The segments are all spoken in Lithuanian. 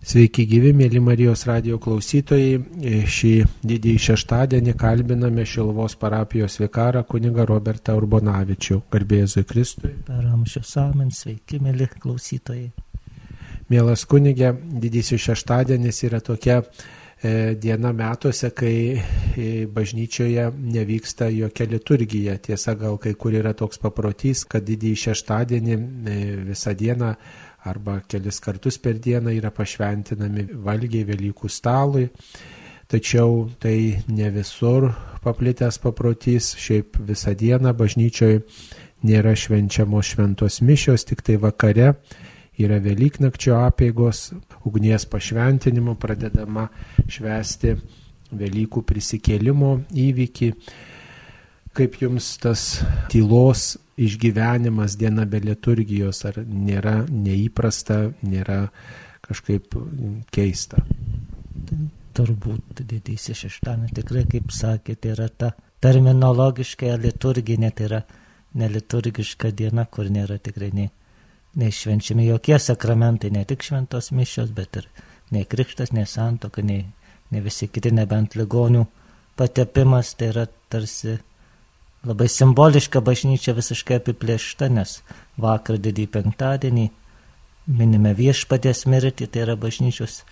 Sveiki gyvi, mėly Marijos radio klausytojai. Šį didįjį šeštadienį kalbiname Šilvos parapijos vikarą kunigą Robertą Urbonavičių. Garbėzui Kristui. Per amžius amen, sveiki, mėly klausytojai. Mielas kunigė, didysis šeštadienis yra tokia e, diena metuose, kai e, bažnyčioje nevyksta jokia liturgija. Tiesa, gal kai kur yra toks paprotys, kad didįjį šeštadienį e, visą dieną arba kelis kartus per dieną yra pašventinami valgiai Velykų stalui. Tačiau tai ne visur paplitęs paprotys, šiaip visą dieną bažnyčioje nėra švenčiamos šventos mišios, tik tai vakare yra Velyknakčio apėgos, ugnies pašventinimu pradedama švesti Velykų prisikėlimo įvykį. Kaip jums tas tylos išgyvenimas diena be liturgijos, ar nėra neįprasta, nėra kažkaip keista. Tai turbūt didysis šeštadienį tikrai, kaip sakėte, yra ta terminologiškai liturginė, tai yra neliturgiška diena, kur nėra tikrai nei, nei švenčiami jokie sakramentai, ne tik šventos mišios, bet ir nei krikštas, nei santoka, nei, nei visi kiti, nebent ligonių patepimas, tai yra tarsi labai simboliška bažnyčia visiškai apiplėšta, nes vakar didį penktadienį minime viešpatės mirtį, tai yra bažnyčios,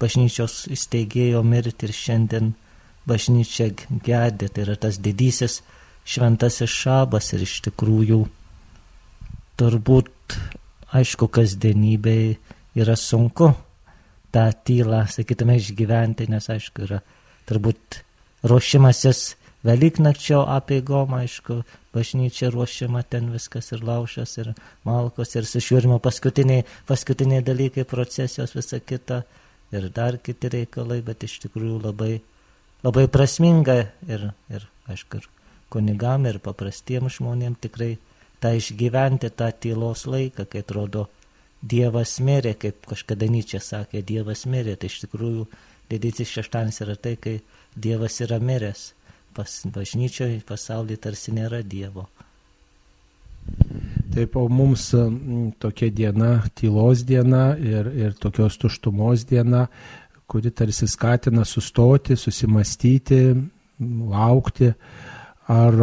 bažnyčios įsteigėjo mirtį ir šiandien bažnyčia gedė, tai yra tas didysis šventasis šabas ir iš tikrųjų turbūt, aišku, kasdienybėje yra sunku tą tylą, sakytume, išgyventi, nes aišku, yra turbūt ruošimasis Velyknakčio apėgom, aišku, bažnyčia ruošiama ten viskas ir laušas, ir malkos, ir sušiūrimo paskutiniai, paskutiniai dalykai, procesijos, visa kita, ir dar kiti reikalai, bet iš tikrųjų labai, labai prasminga ir, ir aišku, ir kunigam, ir paprastiem žmonėm tikrai tą išgyventi, tą tylos laiką, kai atrodo Dievas mirė, kaip kažkada Nyčia sakė, Dievas mirė, tai iš tikrųjų didysis šeštanis yra tai, kai Dievas yra miręs pas bažnyčioje pasaulyje tarsi nėra Dievo. Taip, o mums tokia diena, tylos diena ir, ir tokios tuštumos diena, kuri tarsi skatina sustoti, susimastyti, laukti, ar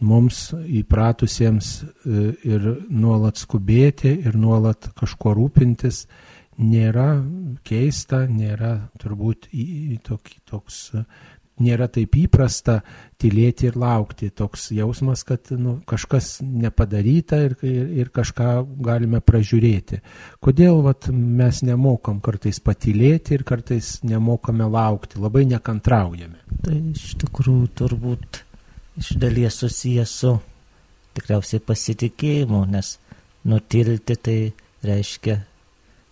mums įpratusiems e, ir nuolat skubėti ir nuolat kažkuo rūpintis nėra keista, nėra turbūt toks nėra taip įprasta tylėti ir laukti. Toks jausmas, kad nu, kažkas nepadaryta ir, ir, ir kažką galime pražiūrėti. Kodėl vat, mes nemokam kartais patylėti ir kartais nemokame laukti, labai nekantraujame. Tai iš tikrųjų turbūt iš dalies susijęs su tikriausiai pasitikėjimu, nes nutilti tai reiškia,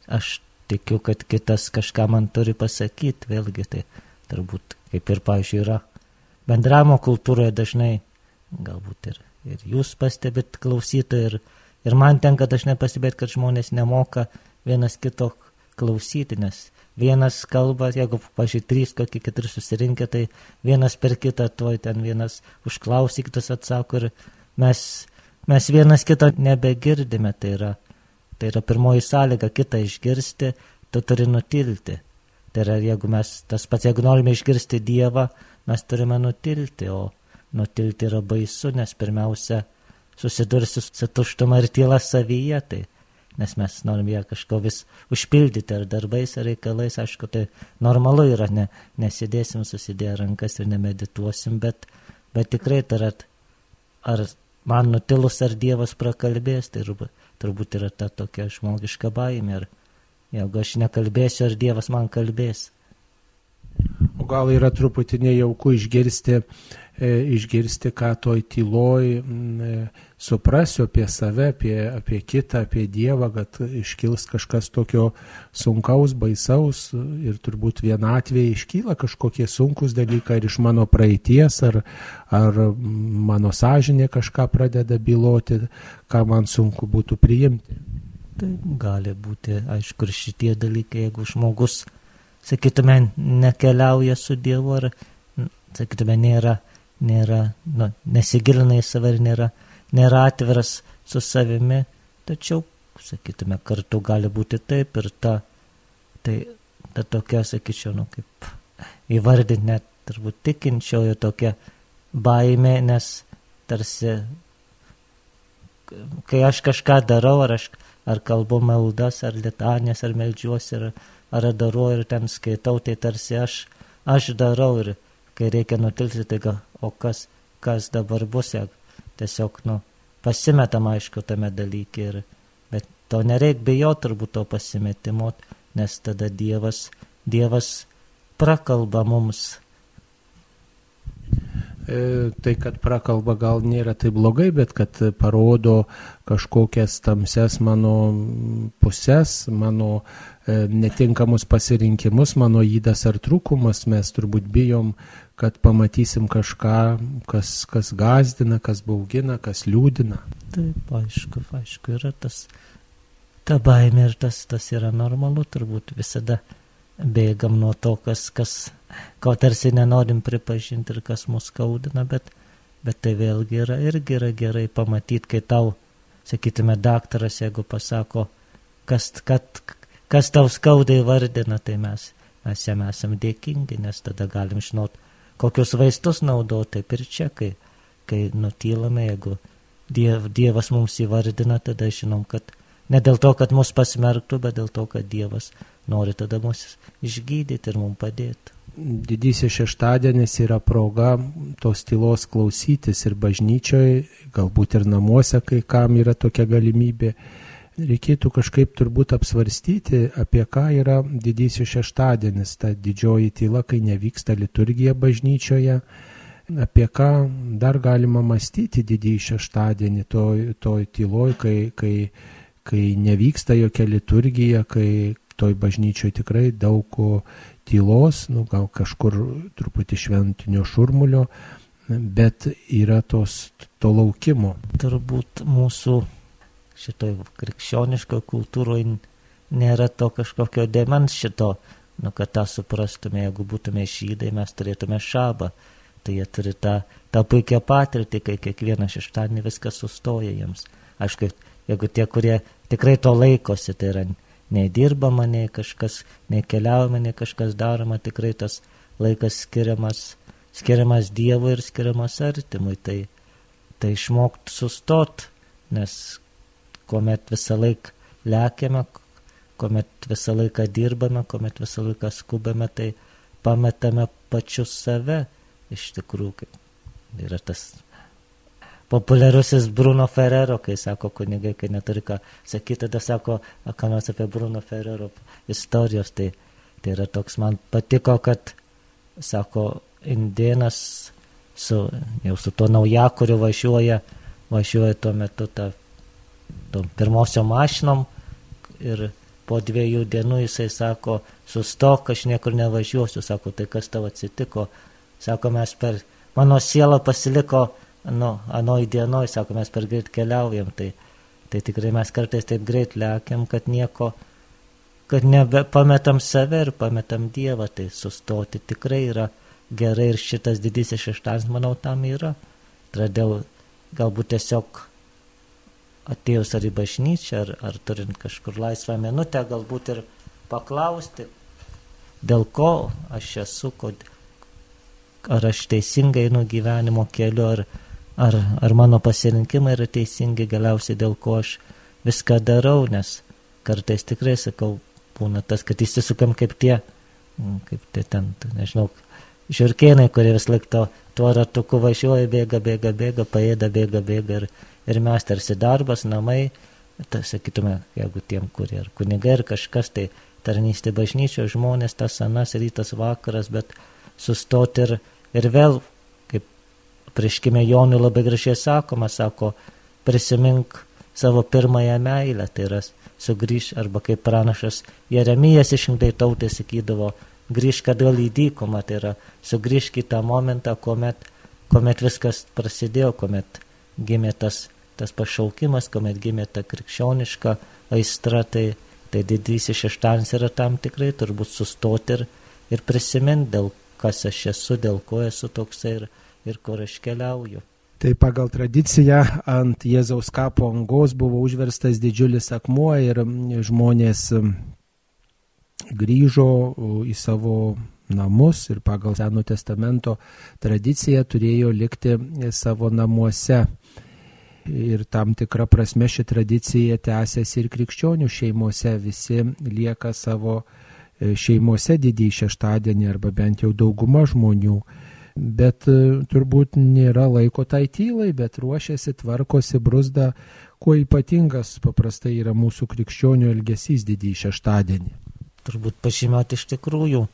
aš tikiu, kad kitas kažką man turi pasakyti, vėlgi tai turbūt kaip ir, pavyzdžiui, yra bendravimo kultūroje dažnai, galbūt ir, ir jūs pastebit klausytojai, ir, ir man tenka dažnai pastebėti, kad žmonės nemoka vienas kito klausyti, nes vienas kalba, jeigu, pažiūrėjau, trys, kokie keturi susirinkę, tai vienas per kitą, tuoj ten vienas užklausy, kitas atsako ir mes, mes vienas kito nebegirdime, tai yra, tai yra pirmoji sąlyga kitą išgirsti, tu turi nutilti. Tai yra, jeigu mes tas pats, jeigu norime išgirsti Dievą, mes turime nutilti, o nutilti yra baisu, nes pirmiausia susidursi su tuštuma ir tyla savyje, tai nes mes norim ją kažko vis užpildyti ar darbais, ar reikalais, aišku, tai normalu yra, ne, nesidėsim susidėję rankas ir nemedituosim, bet, bet tikrai tarat, ar man nutilus, ar Dievas prakalbės, tai turbūt yra ta tokia žmogiška baimė. Ar, Jeigu aš nekalbėsiu, ar Dievas man kalbės. O gal yra truputį nejauku išgirsti, e, išgirsti ką toj tyloj e, suprasiu apie save, apie, apie kitą, apie Dievą, kad iškils kažkas tokio sunkaus, baisaus ir turbūt vienatvėje iškyla kažkokie sunkus dalykai ar iš mano praeities, ar, ar mano sąžinė kažką pradeda byloti, ką man sunku būtų priimti. Taip, gali būti, aišku, ir šitie dalykai, jeigu žmogus, sakytume, nekeliauja su Dievu, ar, sakytume, nėra, nėra, nu, nesigilina į save ir nėra, nėra atviras su savimi, tačiau, sakytume, kartu gali būti taip ir ta, Tai ta tokia, sakyčiau, nu kaip įvardinti net turbūt tikinčiojo tokia baimė, nes tarsi, kai aš kažką darau, ar aš ar kalbu maldas, ar litanės, ar melžiuosi, ar, ar darau ir ten skaitau, tai tarsi aš, aš darau ir kai reikia nutilti, tai gal, o kas, kas dabar bus, ja, tiesiog, nu, pasimetam aišku tame dalyke, ir, bet to nereikia bijoti turbūt to pasimetimo, nes tada Dievas, Dievas prakalba mums tai, kad prakalba gal nėra tai blogai, bet kad parodo kažkokias tamses mano pusės, mano e, netinkamus pasirinkimus, mano įdas ar trūkumas, mes turbūt bijom, kad pamatysim kažką, kas, kas gazdina, kas baugina, kas liūdina. Taip, aišku, aišku, yra tas, ta baimė ir tas, tas yra normalu, turbūt visada bėgam nuo to, kas, kas ko tarsi nenorim pripažinti ir kas mus skaudina, bet, bet tai vėlgi yra irgi yra gerai pamatyti, kai tau, sakytume, daktaras, jeigu pasako, kas, kad, kas tau skaudai vardina, tai mes, mes jam esam dėkingi, nes tada galim žinot, kokius vaistus naudoti, ir čia, kai, kai nutylame, jeigu diev, Dievas mums įvardina, tada žinom, kad ne dėl to, kad mus pasmerktų, bet dėl to, kad Dievas nori tada mus išgydyti ir mums padėti didysis šeštadienis yra proga tos tylos klausytis ir bažnyčioje, galbūt ir namuose, kai kam yra tokia galimybė. Reikėtų kažkaip turbūt apsvarstyti, apie ką yra didysis šeštadienis, ta didžioji tyla, kai nevyksta liturgija bažnyčioje, apie ką dar galima mąstyti didįjį šeštadienį, toj, toj tyloj, kai, kai, kai nevyksta jokia liturgija, kai toj bažnyčioje tikrai daug tylos, nu, gal kažkur truputį šventinio šurmulio, bet yra tos, to laukimo. Turbūt mūsų šitoj krikščioniškoje kultūroje nėra to kažkokio demens šito, nu, kad tą suprastume, jeigu būtume žydai, mes turėtume šabą. Tai jie turi tą, tą puikią patirtį, kai kiekvieną šeštadienį viskas sustoja jiems. Aišku, jeigu tie, kurie tikrai to laikosi, tai yra nei dirbama, nei kažkas, nei keliaujama, nei kažkas daroma, tikrai tas laikas skiriamas, skiriamas Dievui ir skiriamas artimui. Tai, tai išmokti sustot, nes kuomet visą laiką lėkiame, kuomet visą laiką dirbame, kuomet visą laiką skubame, tai pametame pačius save iš tikrųjų. Yra tas populiarusis Bruno Ferrero, kai sako kunigai, kai neturi ką sakyti, tada sako, ką nors apie Bruno Ferrero istorijos. Tai, tai yra toks, man patiko, kad, sako, indienas su, jau su to naujakuriu važiuoja, važiuoja tuo metu tą, tom pirmosiom mašinom ir po dviejų dienų jisai sako, sustok, aš niekur nevažiuosiu, sako, tai kas tau atsitiko, sako, mes per, mano siela pasiliko nu, anoj dienoj, sako, mes per greit keliaujam, tai, tai tikrai mes kartais taip greit lėkiam, kad nieko, kad nebepametam save ir pametam Dievą, tai sustoti tikrai yra gerai ir šitas didysis šeštadienis, manau, tam yra. Todėl galbūt tiesiog atėjus ar į bažnyčią, ar, ar turint kažkur laisvą minutę, galbūt ir paklausti, dėl ko aš esu, kod, ar aš teisingai einu gyvenimo keliu, ar, ar, ar mano pasirinkimai yra teisingi galiausiai dėl ko aš viską darau, nes kartais tikrai sakau, būna tas, kad įsisukam kaip tie, mm, kaip tie ten, nežinau, žiūrkėnai, kurie vis laik to, tuo ratuku važiuoja, bėga, bėga, bėga, paėda, bėga, bėga ir, ir mes tarsi darbas, namai, tai sakytume, jeigu tiem, kurie ar kunigai, ar kažkas, tai tarnystė bažnyčio žmonės, tas anas rytas vakaras, bet sustoti ir, ir vėl prieškime Jonui labai gražiai sakoma, sako, prisimink savo pirmąją meilę, tai yra sugrįž, arba kaip pranašas Jeremijas išrinktai tautai sakydavo, grįžk atgal į dykumą, tai yra sugrįžk į tą momentą, kuomet, kuomet viskas prasidėjo, kuomet gimė tas, tas pašaukimas, kuomet gimė ta krikščioniška aistra, tai, tai didysis šeštadienis yra tam tikrai turbūt sustoti ir, ir prisiminti, dėl kas aš esu, dėl ko esu toksai ir, ir kur aš keliauju. Tai pagal tradiciją ant Jėzaus kapo angos buvo užverstas didžiulis akmuo ir žmonės grįžo į savo namus ir pagal Seno testamento tradiciją turėjo likti savo namuose. Ir tam tikra prasme ši tradicija tęsiasi ir krikščionių šeimose. Visi lieka savo e, šeimose didįjį šeštadienį arba bent jau dauguma žmonių. Bet e, turbūt nėra laiko tai tylai, bet ruošiasi, tvarkosi, brusda, kuo ypatingas paprastai yra mūsų krikščionių elgesys didįjį šeštadienį. Turbūt pažymėti iš tikrųjų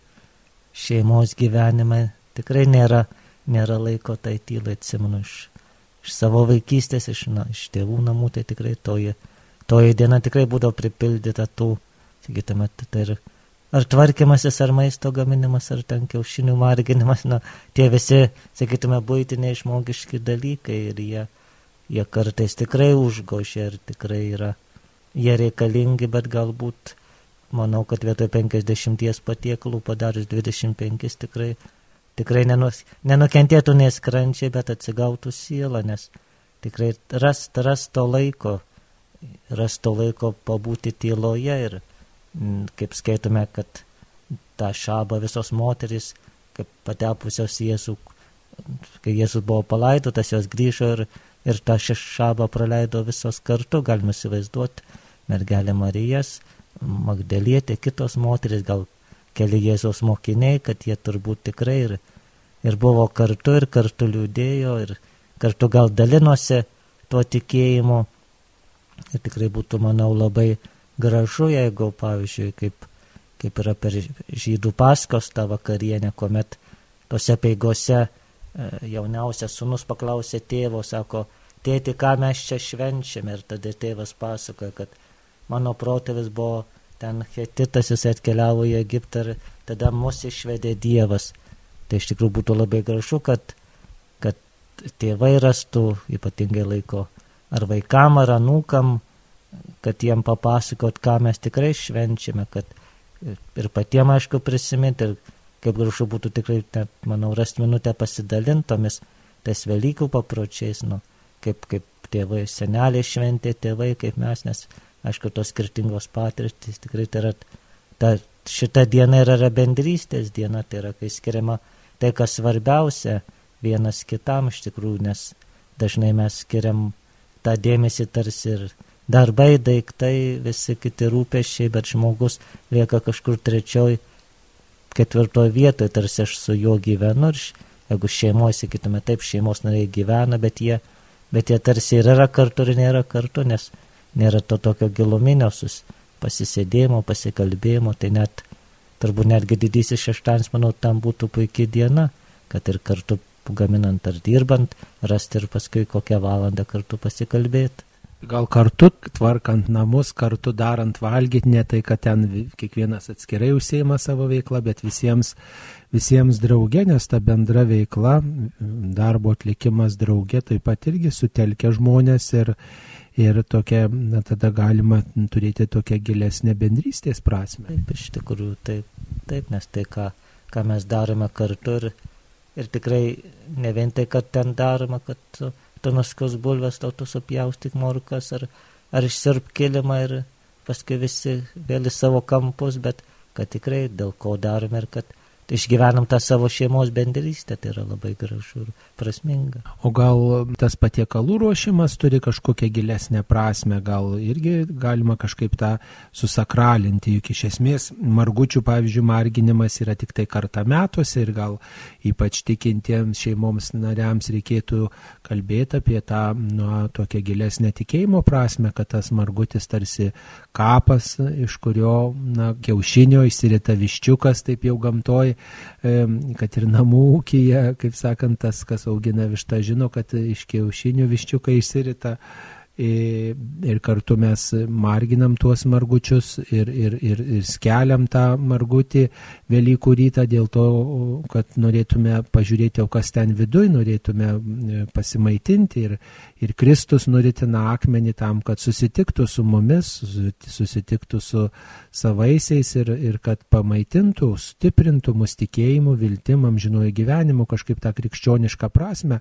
šeimos gyvenime tikrai nėra, nėra laiko tai tylai, atsimenu, iš, iš savo vaikystės, iš, na, iš tėvų namų, tai tikrai toji, toji diena tikrai būdavo pripildyta tų, sakytume, tai ir ar tvarkymasis, ar maisto gaminimas, ar ten kiaušinių marginimas, na, tie visi, sakytume, būtiniai žmogiški dalykai ir jie, jie kartais tikrai užgošia ir tikrai yra, jie reikalingi, bet galbūt manau, kad vietoj 50 patiekalų padarius 25 tikrai, tikrai nenus, nenukentėtų neskrančiai, bet atsigautų sielą, nes tikrai rast, rast to laiko, rast to laiko pabūti tyloje ir kaip skaitome, kad tą šabą visos moteris, kaip patepusios Jėzų, kai Jėzus buvo palaidotas, jos grįžo ir, ir tą šabą praleido visos kartu, galime įsivaizduoti, mergelė Marijas, Magdalietė, kitos moteris, gal keli Jėzaus mokiniai, kad jie turbūt tikrai ir, ir buvo kartu ir kartu liūdėjo ir kartu gal dalinosi tuo tikėjimu. Ir tikrai būtų, manau, labai gražu, jeigu, pavyzdžiui, kaip, kaip yra per žydų paskos tą vakarienę, kuomet tose peigose e, jauniausias sunus paklausė tėvo, sako, tėti, ką mes čia švenčiame. Ir tada tėvas pasakoja, kad mano protėvis buvo ten hetitas, jis atkeliavo į Egiptą ir tada mus išvedė Dievas. Tai iš tikrųjų būtų labai gražu, kad, kad tėvai rastų ypatingai laiko ar vaikam, ar anūkam, kad jiem papasakot, ką mes tikrai švenčiame, kad ir patiem aišku prisiminti, ir kaip gražu būtų tikrai, net, manau, rasti minutę pasidalintomis tais Velykų papročiais, nu, kaip, kaip tėvai, seneliai šventė, tėvai, kaip mes, nes aišku, tos skirtingos patirtys, tikrai tai yra, ta, šita diena yra, yra bendrystės diena, tai yra, kai skiriama tai, kas svarbiausia vienas kitam iš tikrųjų, nes dažnai mes skiriam tą dėmesį tarsi ir darbai, daiktai, visi kiti rūpešiai, bet žmogus lieka kažkur trečioj, ketvirtoj vietoje, tarsi aš su juo gyvenu ir jeigu šeimoje, sakytume, taip, šeimos nariai gyvena, bet jie, bet jie tarsi ir yra kartu ir nėra kartu, nes nėra to tokio giluminio sus pasisėdėjimo, pasikalbėjimo, tai net turbūt netgi didysis šeštadienis, manau, tam būtų puikia diena, kad ir kartu gaminant ar dirbant, rasti ir paskui kokią valandą kartu pasikalbėti. Gal kartu tvarkant namus, kartu darant valgyti, ne tai, kad ten kiekvienas atskirai užsieima savo veiklą, bet visiems, visiems draugė, nes ta bendra veikla, darbo atlikimas draugė taip pat irgi sutelkia žmonės ir, ir tokia, na, tada galima turėti tokią gilesnę bendrystės prasme. Taip, iš tikrųjų, taip, taip nes tai, ką, ką mes darome kartu ir, ir tikrai ne vien tai, kad ten daroma, kad nuskos bulves, tau tu supjaustyk morkas ar, ar išsirp kilimą ir paskui visi vėl į savo kampus, bet kad tikrai dėl ko darome ir kad išgyvenam tą savo šeimos bendrystę, tai yra labai gražu ir prasminga. O gal tas patiekalų ruošimas turi kažkokią gilesnę prasme, gal irgi galima kažkaip tą susakralinti, juk iš esmės margučių, pavyzdžiui, marginimas yra tik tai kartą metuose ir gal ypač tikintiems šeimoms nariams reikėtų kalbėti apie tą nu, tokią gilesnę tikėjimo prasme, kad tas margutis tarsi kapas, iš kurio na, kiaušinio išsirita viščiukas, taip jau gamtoj kad ir namų ūkija, kaip sakant, tas, kas augina vištą, žino, kad iš kiaušinių viščiukai išsirita ir kartu mes marginam tuos margučius ir, ir, ir, ir skeliam tą margutį Velykų rytą dėl to, kad norėtume pažiūrėti, o kas ten viduj, norėtume e, pasimaitinti ir, ir Kristus nuritina akmenį tam, kad susitiktų su mumis, susitiktų su savaisiais ir, ir kad pamaitintų, stiprintų mus tikėjimu, viltim, amžinuoju gyvenimu, kažkaip tą krikščionišką prasme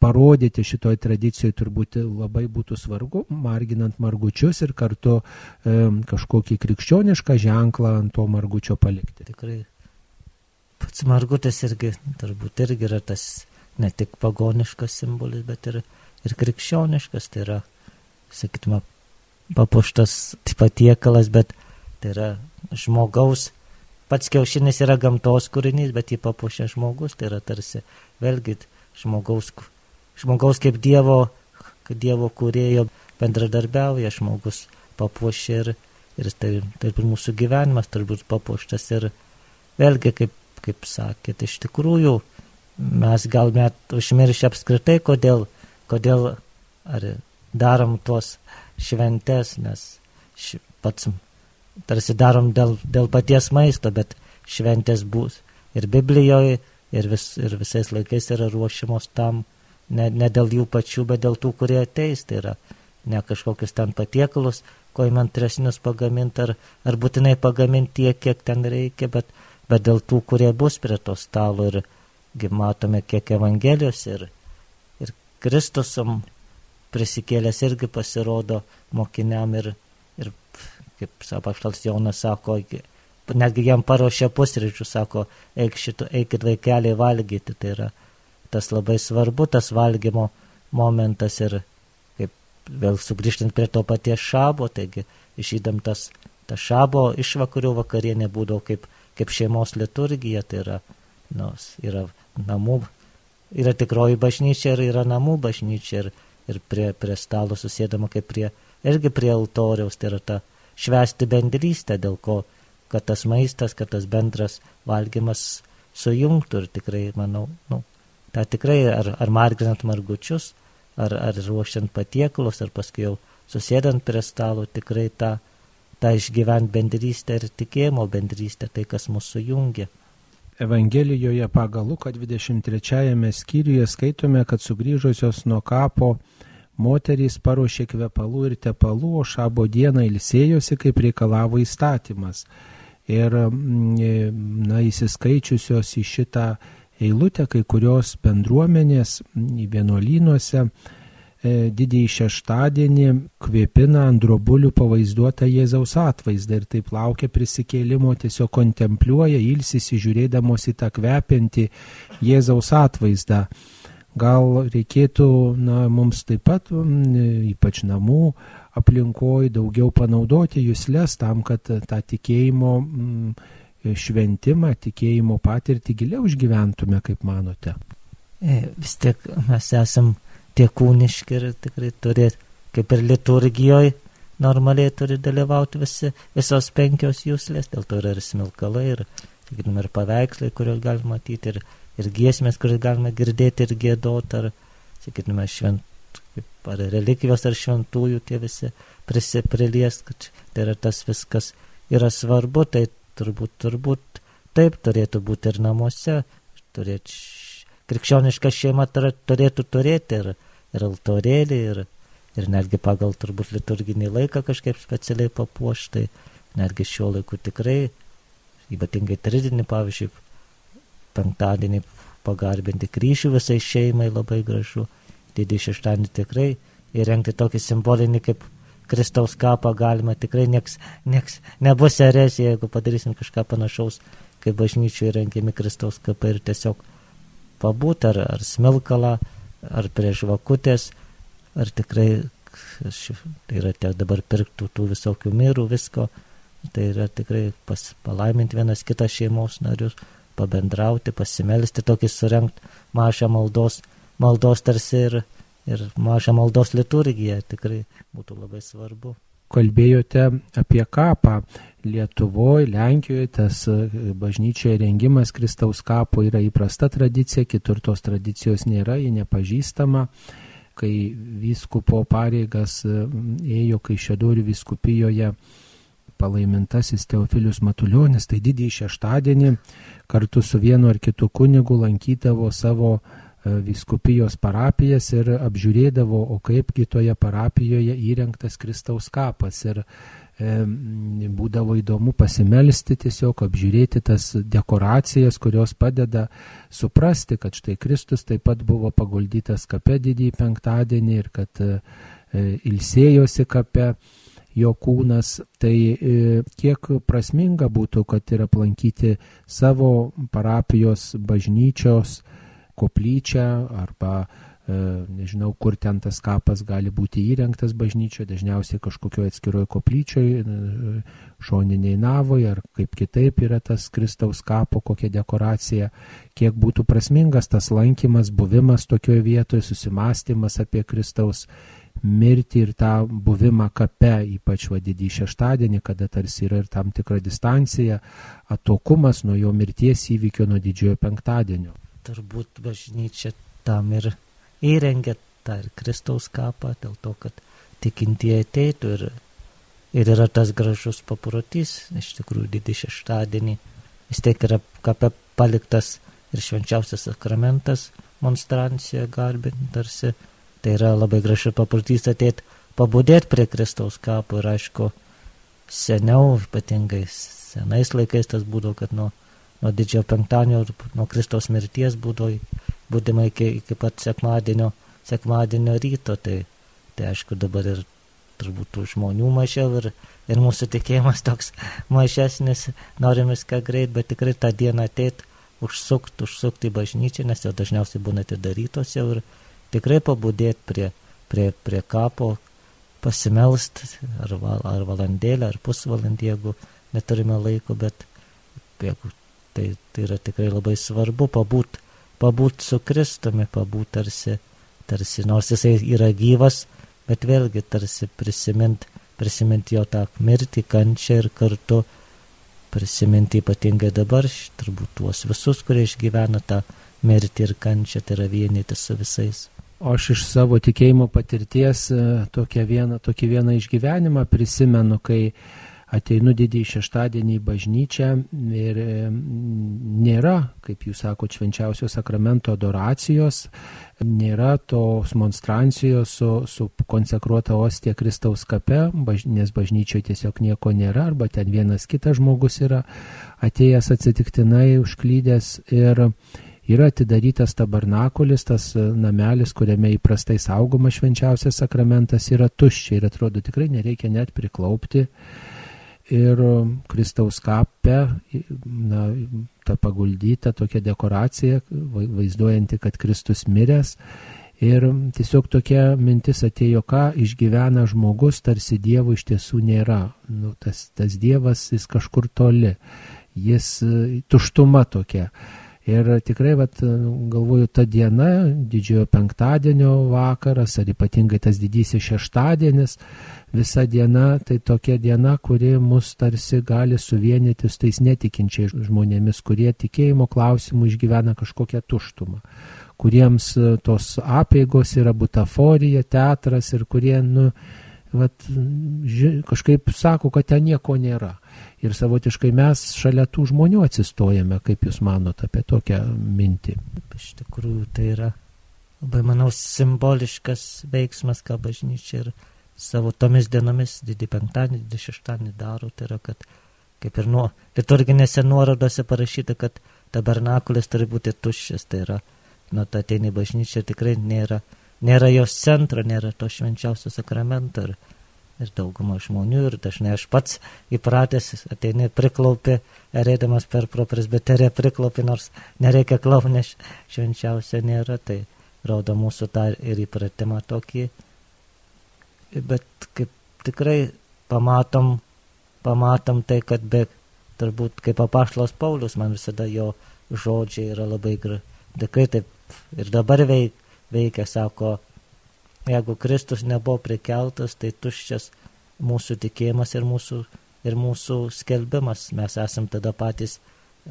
parodyti šitoj tradicijoje turbūt labai būtų svarbu, marginant margučius ir kartu e, kažkokį krikščionišką ženklą ant to margučio palikti. Tikrai. Pats margutis irgi, turbūt irgi yra tas ne tik pagoniškas simbolis, bet ir, ir krikščioniškas. Tai yra, sakytume, papuštas patiekalas, bet tai yra žmogaus pats kiaušinis yra gamtos kūrinys, bet jį papuošia žmogus, tai yra tarsi vėlgi žmogaus, žmogaus kaip Dievo, Dievo kūrėjo bendradarbiauja, žmogus papuošia ir, ir tai, taip ir mūsų gyvenimas turbūt papuoštas ir vėlgi, kaip, kaip sakėt, iš tikrųjų mes gal net užmiršę apskritai, kodėl, kodėl ar darom tuos šventes, nes ši, pats tarsi darom dėl, dėl paties maisto, bet šventės bus. Ir Biblijoje, ir, vis, ir visais laikais yra ruošiamos tam, ne, ne dėl jų pačių, bet dėl tų, kurie ateis. Tai yra ne kažkokius ten patiekalus, ko įmantresnius pagaminti, ar, ar būtinai pagaminti tiek, kiek ten reikia, bet, bet dėl tų, kurie bus prie to stalo. Ir matome, kiek Evangelijos ir, ir Kristus prisikėlęs irgi pasirodo mokiniam ir, ir kaip apaštalas Jonas sako, netgi jam paruošė pusryčių, sako, eik šito, eikit vaikeliai valgyti. Tai yra tas labai svarbu, tas valgymo momentas ir kaip vėl sugrįžtant prie to paties šabo, taigi išydam tas, tas šabo išvakarių vakarienė būdavo kaip, kaip šeimos liturgija, tai yra, nu, yra namų, yra tikroji bažnyčia ir yra namų bažnyčia ir, ir prie, prie stalo susėdama kaip prie, irgi prie altoriaus, tai yra ta švęsti bendrystę, dėl ko, kad tas maistas, kad tas bendras valgymas sujungtų ir tikrai, manau, nu, tą tikrai ar, ar marginant margučius, ar, ar ruošiant patiekalus, ar paskui jau susėdant prie stalo, tikrai tą, tą išgyvent bendrystę ir tikėjimo bendrystę, tai kas mūsų jungia. Evangelijoje pagal Luką 23 skyriuje skaitome, kad sugrįžusios nuo kapo Moterys paruošė kvepalų ir tepalų, o šabo dieną ilsėjosi, kaip reikalavo įstatymas. Ir, mm, na, įsiskaičiusios į šitą eilutę, kai kurios bendruomenės vienuolynuose e, didįjį šeštadienį kvėpina ant drobulių pavaizduotą Jėzaus atvaizdą ir taip laukia prisikėlimo, tiesiog kontempliuoja, ilsisi žiūrėdamos į tą kvepiantį Jėzaus atvaizdą. Gal reikėtų na, mums taip pat, ypač namų aplinkoje, daugiau panaudoti jūslės tam, kad tą tikėjimo šventimą, tikėjimo patirtį giliau išgyventume, kaip manote. E, vis tiek mes esam tie kūniški ir tikrai turi, kaip ir liturgijoje, normaliai turi dalyvauti visi, visos penkios jūslės, dėl to yra ir smilkalai, ir, sakykime, ir paveikslai, kuriuos galima matyti, ir ir giesmės, kurias galime girdėti ir gėdoti, ar, sakytume, švent, ar relikvijos, ar šventųjų tie visi prisiprilies, kad tai yra tas viskas yra svarbu, tai turbūt, turbūt taip turėtų būti ir namuose, turėti, krikščioniška šeima turėtų turėti ir, ir altorėlį, ir, ir netgi pagal turbūt liturginį laiką kažkaip specialiai papuoštai, netgi šiuo laiku tikrai, ypatingai tridinį, pavyzdžiui, penktadienį pagarbinti kryžių visai šeimai labai gražu. Didį šeštadienį tikrai įrengti tokį simbolinį kaip Kristaus kapą galima, tikrai nieks, nieks nebus eresija, jeigu padarysim kažką panašaus, kaip bažnyčių įrengiami Kristaus kapai ir tiesiog pabūt ar, ar smilkalą, ar prie žvakutės, ar tikrai, tai yra tiek dabar pirktų tų visokių mirų, visko, tai yra tikrai pas, palaiminti vienas kitas šeimos narius, pabendrauti, pasimelsti, tokį surenkt mažą maldos, maldos tarsi ir, ir mažą maldos liturgiją. Tikrai būtų labai svarbu. Kalbėjote apie kapą. Lietuvoje, Lenkijoje tas e, bažnyčioje rengimas Kristaus kapo yra įprasta tradicija, kitur tos tradicijos nėra, ji nepažįstama kai vyskupo pareigas e, ėjo Kaišėdorių vyskupijoje palaimintasis Teofilius Matuljonis, tai didįjį šeštadienį kartu su vienu ar kitu kunigu lankydavo savo e, viskupijos parapijas ir apžiūrėdavo, o kaipgi toje parapijoje įrengtas Kristaus kapas. Ir būdavo įdomu pasimelsti tiesiog, apžiūrėti tas dekoracijas, kurios padeda suprasti, kad štai Kristus taip pat buvo paguldytas kape didįjį penktadienį ir kad e, ilsėjosi kape jo kūnas, tai e, kiek prasminga būtų, kad ir aplankyti savo parapijos bažnyčios koplyčią arba E, nežinau, kur ten tas kapas gali būti įrengtas bažnyčioje, dažniausiai kažkokioje atskiroje koplyčioje, šoniniai navoje ar kaip kitaip yra tas Kristaus kapo, kokia dekoracija, kiek būtų prasmingas tas lankymas, buvimas tokioje vietoje, susimastymas apie Kristaus mirtį ir tą buvimą kape, ypač vadidį šeštadienį, kada tarsi yra ir tam tikra distancija, atokumas nuo jo mirties įvykio nuo didžiojo penktadienio. Turbūt bažnyčia tam ir įrengė tą ir Kristaus kapą, dėl to, kad tikintieji ateitų ir, ir yra tas gražus paprotys, iš tikrųjų didį šeštadienį, vis tiek yra kape paliktas ir švenčiausias sakramentas, monstrancija garbint tarsi, tai yra labai gražus paprotys ateit pabudėti prie Kristaus kapo ir aišku, seniau, ypatingai senais laikais tas būdavo, kad nuo, nuo didžiojo penktadienio, nuo Kristaus mirties būdavo būdama iki, iki pat sekmadienio, sekmadienio ryto, tai, tai aišku dabar ir turbūt tų žmonių mažiau ir, ir mūsų tikėjimas toks mažesnis, norim viską greit, bet tikrai tą dieną ateit, užsukti, užsukti į bažnyčią, nes jau dažniausiai būna atidarytos jau ir tikrai pabudėti prie, prie, prie kapo, pasimelst ar, ar valandėlę, ar pusvalandį, jeigu neturime laiko, bet jeigu tai, tai yra tikrai labai svarbu pabūti pabūti su Kristumi, pabūti tarsi, tarsi, nors jisai yra gyvas, bet vėlgi tarsi prisimint, prisimint jo tą mirtį, kančią ir kartu prisiminti ypatingai dabar, turbūt tuos visus, kurie išgyvena tą mirtį ir kančią, tai yra vienyti su visais. O aš iš savo tikėjimo patirties e, tokią vieną, tokį vieną išgyvenimą prisimenu, kai ateinu didįjį šeštadienį į bažnyčią ir nėra, kaip jūs sakote, švenčiausio sakramento adoracijos, nėra tos monstrancijos su, su konsekruota ostė Kristaus kape, baž, nes bažnyčioje tiesiog nieko nėra, arba ten vienas kitas žmogus yra atėjęs atsitiktinai, užklydęs ir yra atidarytas tabernakulis, tas namelis, kuriame įprastai saugomas švenčiausias sakramentas, yra tuščia ir atrodo tikrai nereikia net priklaupti ir Kristaus kape, na, ta paguldyta tokia dekoracija, vaizduojanti, kad Kristus miręs. Ir tiesiog tokia mintis atėjo, ką išgyvena žmogus, tarsi Dievo iš tiesų nėra. Nu, tas, tas Dievas, jis kažkur toli, jis tuštuma tokia. Ir tikrai, vat, galvoju, ta diena, didžiojo penktadienio vakaras, ar ypatingai tas didysis šeštadienis, visa diena, tai tokia diena, kuri mus tarsi gali suvienyti su tais netikinčiais žmonėmis, kurie tikėjimo klausimų išgyvena kažkokią tuštumą, kuriems tos apėgos yra butaforija, teatras ir kurie, nu, vat, ži, kažkaip sako, kad ten nieko nėra. Ir savotiškai mes šalia tų žmonių atsistojame, kaip Jūs manote apie tokią mintį. Iš tikrųjų, tai yra labai, manau, simboliškas veiksmas, ką bažnyčia ir savo tomis dienomis, didį penktadienį, didį šeštadienį daro. Tai yra, kad kaip ir nuo liturginėse nuorodose parašyta, kad tabernakulis turi būti tuščias. Tai yra, nu, ta ateini bažnyčia tikrai nėra nėra jos centro, nėra to švenčiausio sakramento. Ir, ir dauguma žmonių, ir dažnai aš pats įpratęs, ateini priklaupį, erėdamas per pro presbiterę priklaupį, nors nereikia klaupti, nes švenčiausio nėra, tai rodo mūsų tą ir įpratimą tokį. Bet kaip tikrai pamatom, pamatom tai, kad be, turbūt kaip apaštlos Paulius, man visada jo žodžiai yra labai gražus. Tikrai taip ir dabar veik, veikia, sako, jeigu Kristus nebuvo prikeltas, tai tuščias mūsų tikėjimas ir mūsų, ir mūsų skelbimas. Mes esam tada patys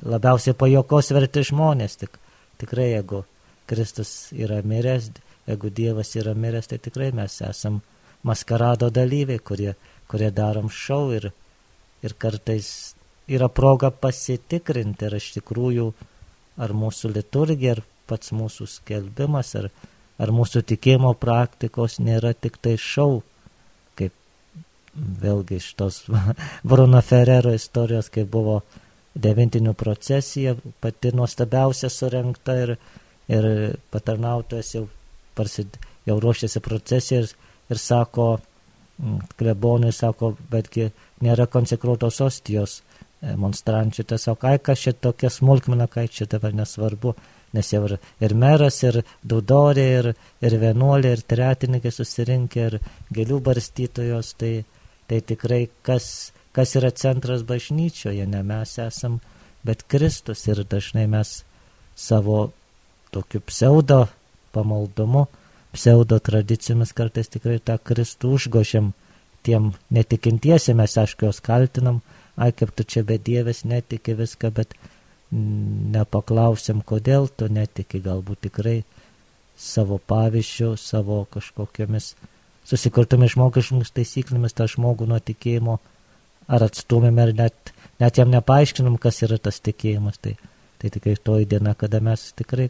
labiausiai pajokos verti žmonės. Tik, tikrai, jeigu Kristus yra miręs, jeigu Dievas yra miręs, tai tikrai mes esam maskarado dalyviai, kurie, kurie darom šau ir, ir kartais yra proga pasitikrinti, ar iš tikrųjų, ar mūsų liturgija, ar pats mūsų skelbimas ar, ar mūsų tikėjimo praktikos nėra tik tai šau, kaip vėlgi iš tos Bruno Ferrero istorijos, kai buvo devintinių procesija, pati nuostabiausia surinkta ir, ir patarnautojas jau, parsid, jau ruošėsi procesiją ir, ir sako, klebonui sako, betgi nėra konsekruotos ostijos. E, monstrančių, tiesiog, ai, kas čia tokia smulkmena, kai čia dabar nesvarbu, nes jau ir, ir meras, ir dudorė, ir, ir vienuolė, ir tretininkai susirinkę, ir gėlių barstytojos, tai, tai tikrai kas, kas yra centras bažnyčioje, ne mes esam, bet Kristus ir dažnai mes savo tokiu pseudo pamaldumu, pseudo tradicijomis kartais tikrai tą Kristų užgošiam tiem netikintiesiems, aišku jos kaltinam, ai kaip tu čia bedievis netiki viską, bet nepaklausim, kodėl tu netiki, galbūt tikrai savo pavyzdžių, savo kažkokiamis susikurtomis žmogiškomis taisyklėmis tą žmogų nuo tikėjimo ar atstumėme, ar net, net jam nepaaiškinom, kas yra tas tikėjimas. Tai, tai tikrai toji diena, kada mes tikrai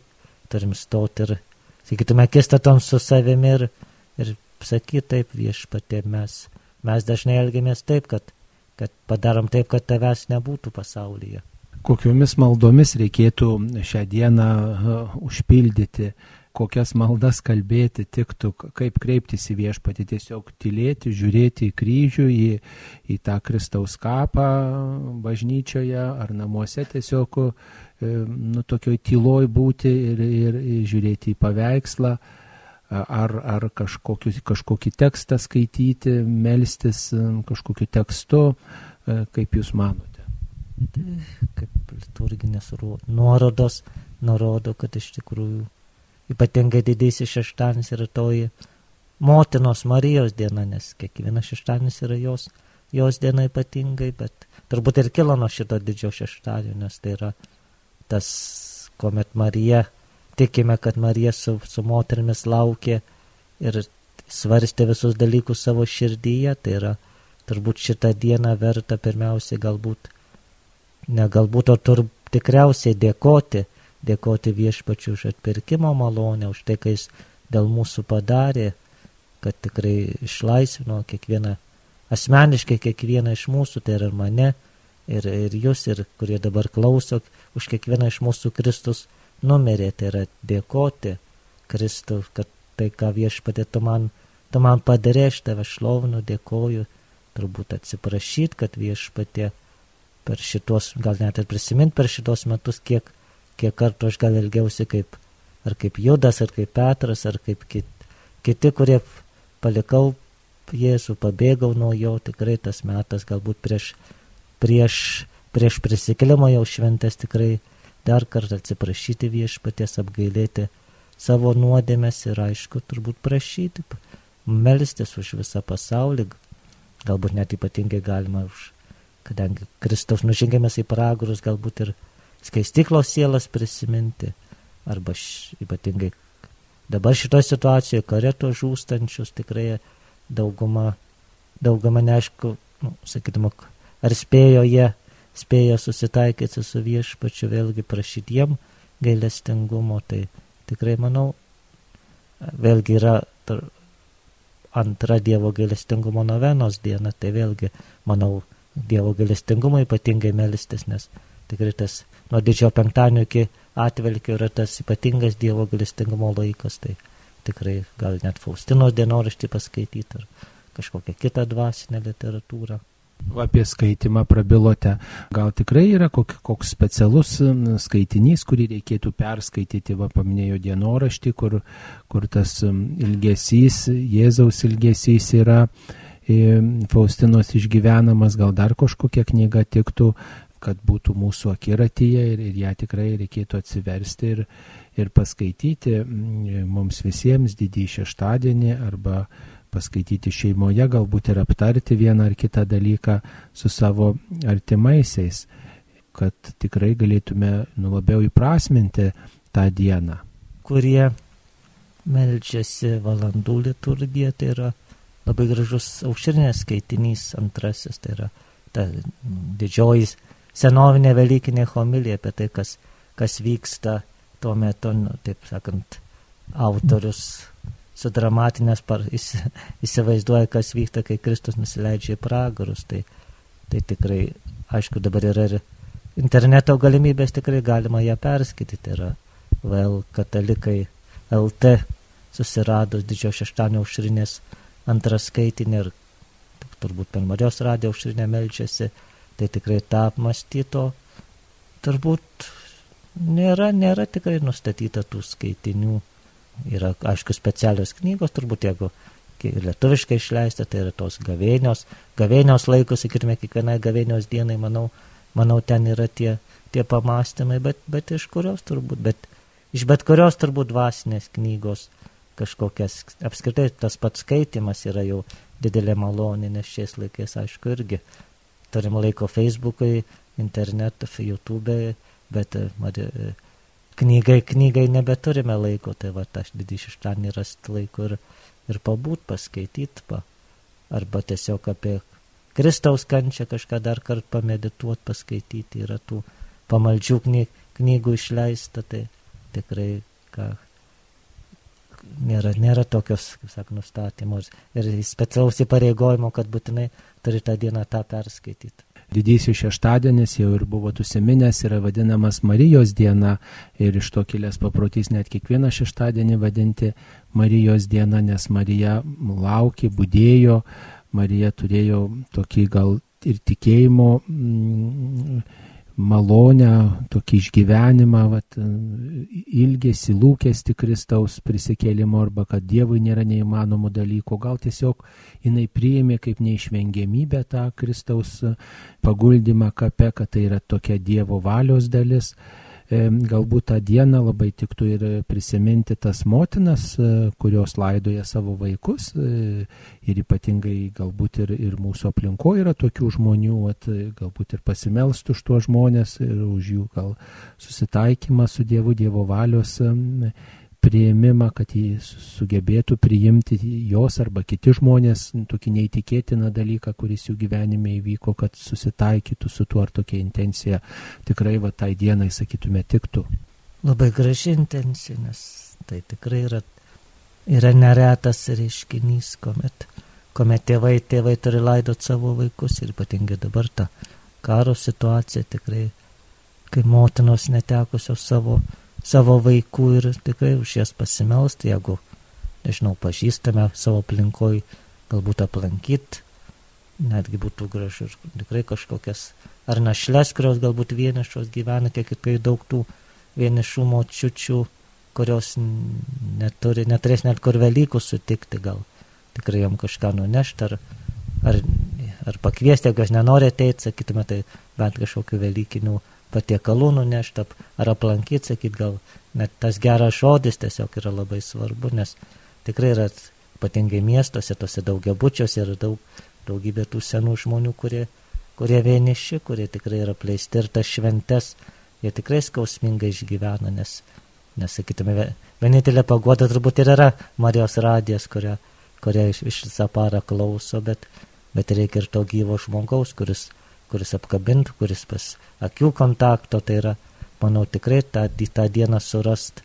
turim stoti ir, sakytume, kistatom su savimi ir, ir sakyti taip viešpatė, mes, mes dažnai elgiamės taip, kad, kad padarom taip, kad tavęs nebūtų pasaulyje kokiomis maldomis reikėtų šią dieną užpildyti, kokias maldas kalbėti tiktų, kaip kreiptis į viešpatį, tiesiog tylėti, žiūrėti į kryžių, į, į tą Kristaus kapą bažnyčioje ar namuose tiesiog, e, nu, tokioj tyloj būti ir, ir, ir žiūrėti į paveikslą. Ar, ar kažkokį, kažkokį tekstą skaityti, melstis kažkokiu tekstu, e, kaip Jūs manote? Kaip liturginės nuorodos nurodo, kad iš tikrųjų ypatingai didysis šeštadienis yra toji motinos Marijos diena, nes kiekvienas šeštadienis yra jos, jos diena ypatingai, bet turbūt ir kilo nuo šito didžio šeštadienio, nes tai yra tas, kuomet Marija, tikime, kad Marija su, su moterimis laukė ir svarstė visus dalykus savo širdyje, tai yra turbūt šitą dieną verta pirmiausiai galbūt ne galbūt, o tur tikriausiai dėkoti, dėkoti viešpačiu už atpirkimo malonę, už tai, kai jis dėl mūsų padarė, kad tikrai išlaisvino kiekvieną, asmeniškai kiekvieną iš mūsų, tai ir mane, ir, ir jūs, ir kurie dabar klauso, už kiekvieną iš mūsų Kristus numerė, tai yra dėkoti Kristų, kad tai, ką viešpatė tu man, tu man padarė, aš tave šlovinu, dėkoju, turbūt atsiprašyti, kad viešpatė per šitos, gal net ir prisimint per šitos metus, kiek, kiek kartų aš gal ilgiausi kaip, ar kaip Judas, ar kaip Petras, ar kaip kit, kiti, kurie palikau Jėzų, pabėgau nuo jo, tikrai tas metas galbūt prieš, prieš, prieš prisikėlimą jau šventės tikrai dar kartą atsiprašyti viešpaties, apgailėti savo nuodėmės ir aišku, turbūt prašyti, melstis už visą pasaulį, galbūt net ypatingai galima už kadangi Kristaus nužengėmės į pragarus, galbūt ir skaistiklos sielas prisiminti, arba š, ypatingai dabar šitoje situacijoje kareto žūstančius tikrai dauguma, dauguma neaišku, nu, sakytume, ar spėjo jie, spėjo susitaikyti su viešpačiu, vėlgi prašyti jiem gailestingumo, tai tikrai manau, vėlgi yra antra Dievo gailestingumo novenos diena, tai vėlgi, manau, Dievo galestingumą ypatingai melistis, nes tikrai tas nuo didžiojo penktadienio iki atvelkio yra tas ypatingas Dievo galestingumo laikas, tai tikrai gal net Faustinos dienoraštį paskaityti ar kažkokią kitą dvasinę literatūrą. Apie skaitimą prabilote. Gal tikrai yra kok, koks specialus skaitinys, kurį reikėtų perskaityti, va paminėjo dienoraštį, kur, kur tas ilgesys, Jėzaus ilgesys yra Faustinos išgyvenamas, gal dar kažkokia knyga tiktų, kad būtų mūsų akiratyje ir, ir ją tikrai reikėtų atsiversti ir, ir paskaityti mums visiems didį šeštadienį arba paskaityti šeimoje, galbūt ir aptarti vieną ar kitą dalyką su savo artimaisiais, kad tikrai galėtume nu, labiau įprasminti tą dieną. Kurie melžiasi valandų liturgiją, tai yra labai gražus aušrinės skaitinys antrasis, tai yra ta didžioji senovinė Velykinė homilija apie tai, kas, kas vyksta tuo metu, nu, taip sakant, autorius sudramatinės, par, įsivaizduoja, kas vyksta, kai Kristus nusileidžia į pragarus. Tai, tai tikrai, aišku, dabar yra ir interneto galimybės, tikrai galima ją perskaityti. Yra vėl katalikai LT susiradus didžiojo šeštadienio aušrinės antrą skaitinį ir turbūt per Marijos radiją aušrinę melčiasi, tai tikrai tą apmastyto turbūt nėra, nėra tikrai nustatyta tų skaitinių. Yra, aišku, specialios knygos, turbūt jeigu lietuviškai išleista, tai yra tos gavėnios, gavėnios laikus, sakykime, kiekvienai gavėnios dienai, manau, manau, ten yra tie, tie pamastymai, bet, bet iš kurios turbūt, bet iš bet kurios turbūt dvasinės knygos kažkokias, apskritai tas pats skaitimas yra jau didelė malonė, nes šiais laikais, aišku, irgi turim laiko Facebook'ui, internetą, YouTube'ai, bet, bet knygai, knygai nebeturime laiko, tai va, aš didį šeštadienį rasti laiko ir, ir pabūt, paskaityti, pa, arba tiesiog apie Kristaus kančią kažką dar kartą pamedituoti, paskaityti, yra tų pamaldžių knyg, knygų išleista, tai tikrai ką, nėra, nėra tokios, kaip sak, nustatymos ir specialaus įpareigojimo, kad būtinai turi tą dieną tą perskaityti. Didysis šeštadienis jau ir buvo tusiminės, yra vadinamas Marijos diena ir iš to kilęs paprotys net kiekvieną šeštadienį vadinti Marijos diena, nes Marija laukė, būdėjo, Marija turėjo tokį gal ir tikėjimo. Mm, malonę, tokį išgyvenimą, vat, ilgesį, lūkesti Kristaus prisikėlimo arba kad Dievui nėra neįmanomų dalykų, gal tiesiog jinai priėmė kaip neišvengiamybę tą Kristaus paguldymą kape, kad tai yra tokia Dievo valios dalis galbūt tą dieną labai tiktų ir prisiminti tas motinas, e, kurios laidoja savo vaikus e, ir ypatingai galbūt ir, ir mūsų aplinkoje yra tokių žmonių, at, e, galbūt ir pasimelstų už tuos žmonės ir už jų gal susitaikymą su Dievu, Dievo valios prieimimą, kad jį sugebėtų priimti jos arba kiti žmonės tokį neįtikėtiną dalyką, kuris jų gyvenime įvyko, kad susitaikytų su tuo ar tokia intencija tikrai va tai dienai, sakytume, tiktų. Labai graži intencija, nes tai tikrai yra, yra neretas reiškinys, kuomet, kuomet tėvai, tėvai turi laidot savo vaikus ir ypatingai dabar ta karo situacija tikrai, kai motinos netekusios savo savo vaikų ir tikrai už jas pasimelsti, jeigu, nežinau, pažįstame savo aplinkoj, galbūt aplankyti, netgi būtų gražu ir tikrai kažkokias ar našles, kurios galbūt vienišos gyvena, kiek tikrai daug tų vienišų močiučių, kurios neturi, neturės net kur Velykų sutikti, gal tikrai jam kažką nunešti, ar, ar, ar pakviesti, jeigu aš nenoriu ateiti, sakytume, tai bent kažkokių Velykinių patiekalų nunešti ar aplankyti, sakyt, gal net tas geras žodis tiesiog yra labai svarbu, nes tikrai yra ypatingai miestuose, tose daugiabučiuose yra daug, daugybė tų senų žmonių, kurie, kurie vieniši, kurie tikrai yra pleisti ir tas šventes, jie tikrai skausmingai išgyvena, nes, nes sakytume, vienintelė pagoda turbūt ir yra Marijos radijas, kurią, kurią iš visą parą klauso, bet, bet reikia ir to gyvo žmogaus, kuris kuris apkabintų, kuris pas akių kontakto, tai yra, manau, tikrai tą, tą dieną surast,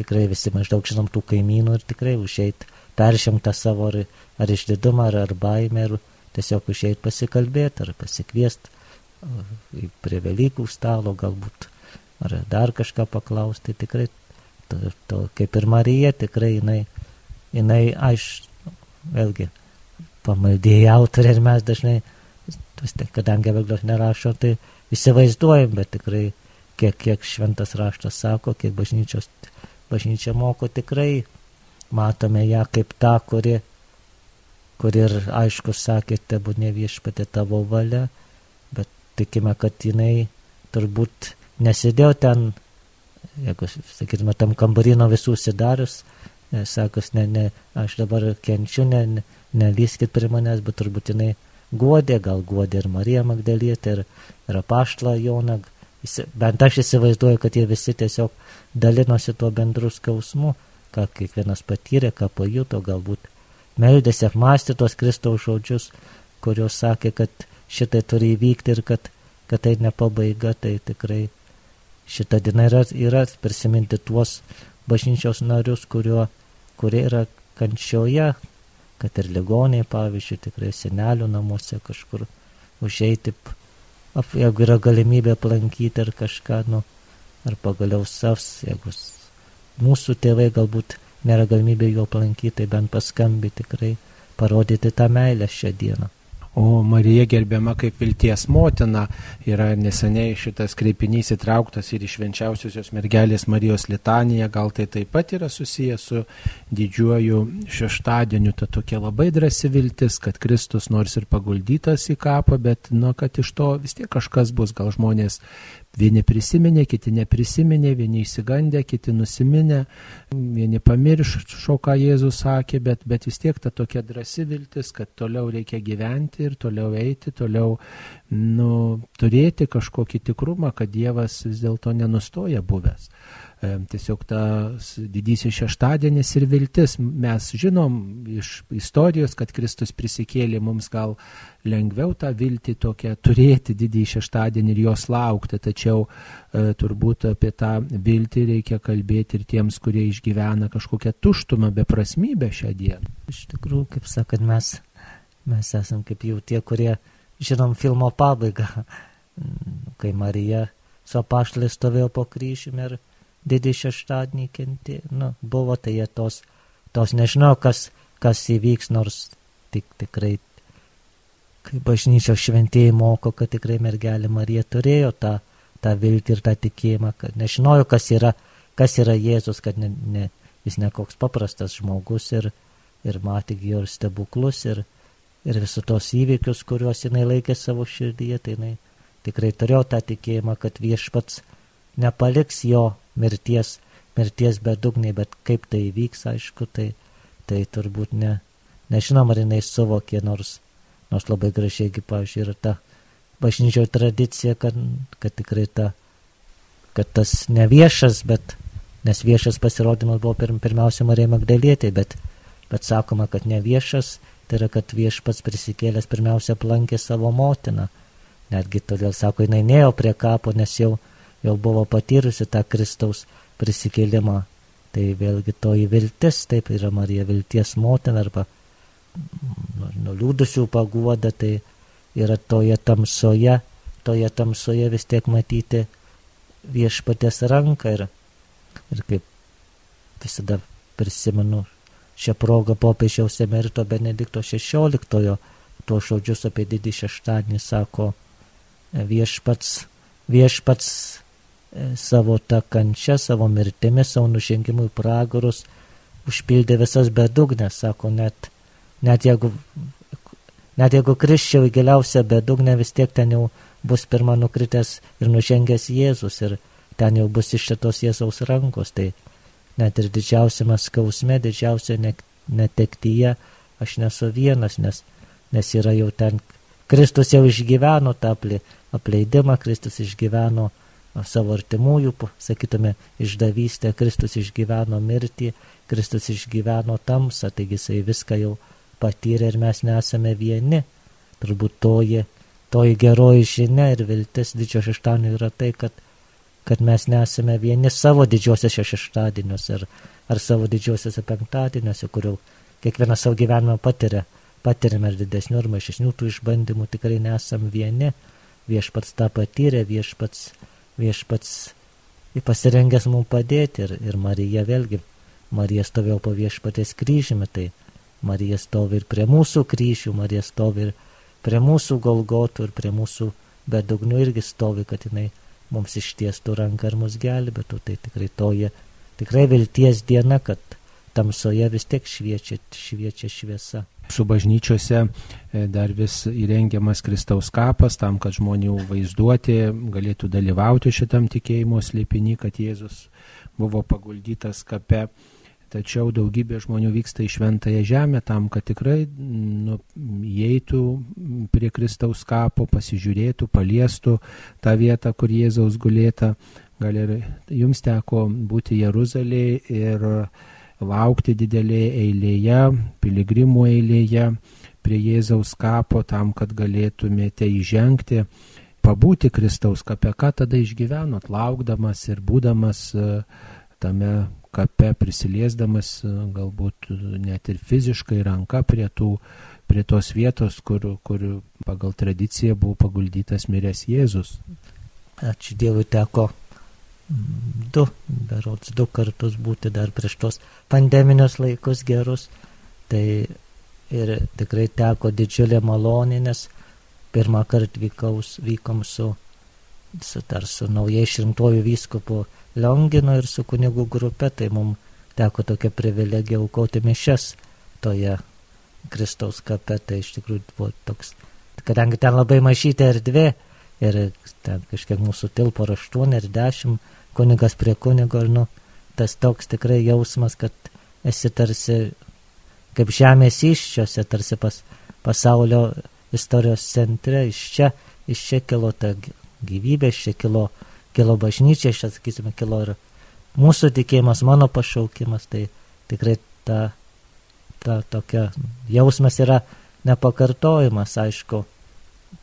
tikrai visi maždaug žinom tų kaimynų ir tikrai užeit, peržengtą savo ar, ar išdidumą, ar, ar baimę, ir tiesiog užeit pasikalbėti, ar pasikviesti prie Velykų stalo galbūt, ar dar kažką paklausti, tai tikrai, to, to, kaip ir Marija, tikrai jinai, jinai, aš, vėlgi, pamaldėjai autorė ir mes dažnai vis tiek, kadangi Evangelijos nerašo, tai įsivaizduojam, bet tikrai, kiek, kiek šventas raštas sako, kiek bažnyčios, bažnyčia moko, tikrai matome ją kaip tą, kuri, kuri ir aišku sakė, tebu ne viešpatė tavo valia, bet tikime, kad jinai turbūt nesidėjo ten, jeigu, sakytume, tam kambarino visų sidarius, sakus, ne, ne, aš dabar kenčiu, ne, ne, nelyskit prie manęs, bet turbūt jinai guodė, gal guodė ir Marija Magdalietė, ir, ir apaštlą Joną. Bent aš įsivaizduoju, kad jie visi tiesiog dalinosi tuo bendru skausmu, ką kiekvienas patyrė, ką pajuto, galbūt meldėsi apmąstė tos Kristaus žodžius, kurios sakė, kad šitai turi įvykti ir kad, kad tai ne pabaiga, tai tikrai šitą dieną yra, yra prisiminti tuos bažnyčios narius, kurio, kurie yra kančioje, kad ir ligoniai, pavyzdžiui, tikrai senelių namuose kažkur užeiti, jeigu yra galimybė aplankyti ar kažką, nu, ar pagaliau savs, jeigu mūsų tėvai galbūt nėra galimybė jo aplankyti, tai bent paskambyti tikrai, parodyti tą meilę šią dieną. O Marija gerbiama kaip vilties motina yra neseniai šitas kreipinys įtrauktas ir iš švenčiausiosios mergelės Marijos litaniją, gal tai taip pat yra susijęs su didžiuoju šeštadieniu, ta tokia labai drąsi viltis, kad Kristus nors ir paguldytas į kapą, bet, nu, kad iš to vis tiek kažkas bus, gal žmonės Vieni prisiminė, kiti neprisiminė, vieni įsigandė, kiti nusiminė, vieni pamiršo, ką Jėzus sakė, bet, bet vis tiek ta tokia drąsi viltis, kad toliau reikia gyventi ir toliau eiti, toliau nu, turėti kažkokį tikrumą, kad Dievas vis dėlto nenustoja buvęs tiesiog tas didysis šeštadienis ir viltis. Mes žinom iš istorijos, kad Kristus prisikėlė, mums gal lengviau tą viltį tokią turėti didįjį šeštadienį ir jos laukti, tačiau e, turbūt apie tą viltį reikia kalbėti ir tiems, kurie išgyvena kažkokią tuštumą, beprasmybę šią dieną. Iš tikrųjų, kaip sakant, mes, mes esam kaip jau tie, kurie žinom filmo pabaigą, kai Marija su apaštalė stovėjo po kryžiumi ir didį šeštadienį kentė. Nu, buvo tai tos, tos nežinau, kas, kas įvyks, nors tik tikrai, kai bažnyčios šventieji moko, kad tikrai mergelė Marija turėjo tą, tą viltį ir tą tikėjimą, kad nežinojo, kas yra, kas yra Jėzus, kad ne, ne, jis ne koks paprastas žmogus ir, ir matė jo ir stebuklus ir, ir visus tos įvykius, kuriuos jinai laikė savo širdyje, tai jinai tikrai turėjo tą tikėjimą, kad viešpats nepaliks jo mirties, mirties bedugniai, bet kaip tai vyks, aišku, tai, tai turbūt ne, nežinom, ar jinai suvokė, nors, nors labai gražiai, pavyzdžiui, yra ta bažnyčio tradicija, kad, kad tikrai ta, kad tas ne viešas, bet, nes viešas pasirodymas buvo pir, pirmiausia Marija Magdalietė, bet, bet sakoma, kad ne viešas, tai yra, kad viešpats prisikėlęs pirmiausia aplankė savo motiną. Netgi todėl sako, jinai neėjo prie kapo, nes jau jau buvo patyrusi tą Kristaus prisikėlimą. Tai vėlgi toji viltis, taip yra Marija vilties motina arba nuliūdusių paguoda, tai yra toje tamsoje, toje tamsoje vis tiek matyti viešpatės ranką ir, ir kaip visada prisimenu šią progą popiežiaus emerito Benedikto XVI tuo žodžius apie didį šeštadienį sako viešpats, viešpats savo tą kančią, savo mirtimi, savo nužengimų į pragarus, užpildė visas bedugnės, sako, net, net jeigu, net jeigu kriščiau į giliausią bedugnę, vis tiek ten jau bus pirmą nukritęs ir nužengęs Jėzus ir ten jau bus išėtos Jėzaus rankos, tai net ir didžiausiame skausme, didžiausia netektyje aš nesu vienas, nes, nes yra jau ten, Kristus jau išgyveno tą apleidimą, Kristus išgyveno savo artimųjų, sakytume, išdavystę, Kristus išgyveno mirtį, Kristus išgyveno tamsą, taigi jisai viską jau patyrė ir mes nesame vieni. Turbūt toji, toji geroji žinia ir viltis didžio šeštadienio yra tai, kad, kad mes nesame vieni savo didžiosiuose šeštadieniuose ar, ar savo didžiosiuose penktadieniuose, kurių kiekvieną savo gyvenimą patiria, patiriame ir didesnių ir mažesnių tų išbandymų, tikrai nesam vieni. Viešpats tą patyrė, viešpats viešpats pasirengęs mums padėti ir, ir Marija vėlgi, Marija stovėjo po viešpatės kryžiumi, tai Marija stovi ir prie mūsų kryžių, Marija stovi ir prie mūsų golgotų ir prie mūsų bedugnių irgi stovi, kad jinai mums ištiestų ranką ir mus gelbėtų. Tai tikrai toje, tikrai vilties diena, kad tamsoje vis tiek šviečia, šviečia šviesa su bažnyčiose e, dar vis įrengiamas Kristaus kapas tam, kad žmonių vaizduoti galėtų dalyvauti šitam tikėjimo slėpinį, kad Jėzus buvo paguldytas kape. Tačiau daugybė žmonių vyksta į šventąją žemę tam, kad tikrai nu, įeitų prie Kristaus kapo, pasižiūrėtų, paliestų tą vietą, kur Jėzaus gulėta. Gal ir jums teko būti Jeruzalėje ir laukti didelėje eilėje, piligrimų eilėje prie Jėzaus kapo tam, kad galėtumėte įžengti, pabūti Kristaus kape, ką tada išgyvenot, laukdamas ir būdamas e, tame kape prisiliesdamas galbūt net ir fiziškai ranka prie, tų, prie tos vietos, kur, kur pagal tradiciją buvo paguldytas miręs Jėzus. Ačiū Dievui teko du, berots du kartus būti dar prieš tos pandeminius laikus gerus. Tai ir tikrai teko didžiulė malonė, nes pirmą kartą vykaus, vykom su, su, dar su naujai išrinktoju vyskupu Lionginu ir su kunigų grupė, tai mums teko tokia privilegija aukoti mišes toje Kristaus kape, tai iš tikrųjų buvo toks, kadangi ten labai mažytė erdvė ir ten kažkiek mūsų tilpo ar 8 ar 10 kunigas prie kunigo ir nu, tas toks tikrai jausmas, kad esi tarsi kaip žemės iščiose, tarsi pas, pasaulio istorijos centre, iš čia, iš čia kilo ta gyvybė, iš čia kilo, kilo bažnyčia, iš čia, sakysime, kilo ir mūsų tikėjimas, mano pašaukimas, tai tikrai ta, ta tokia jausmas yra nepakartojimas, aišku,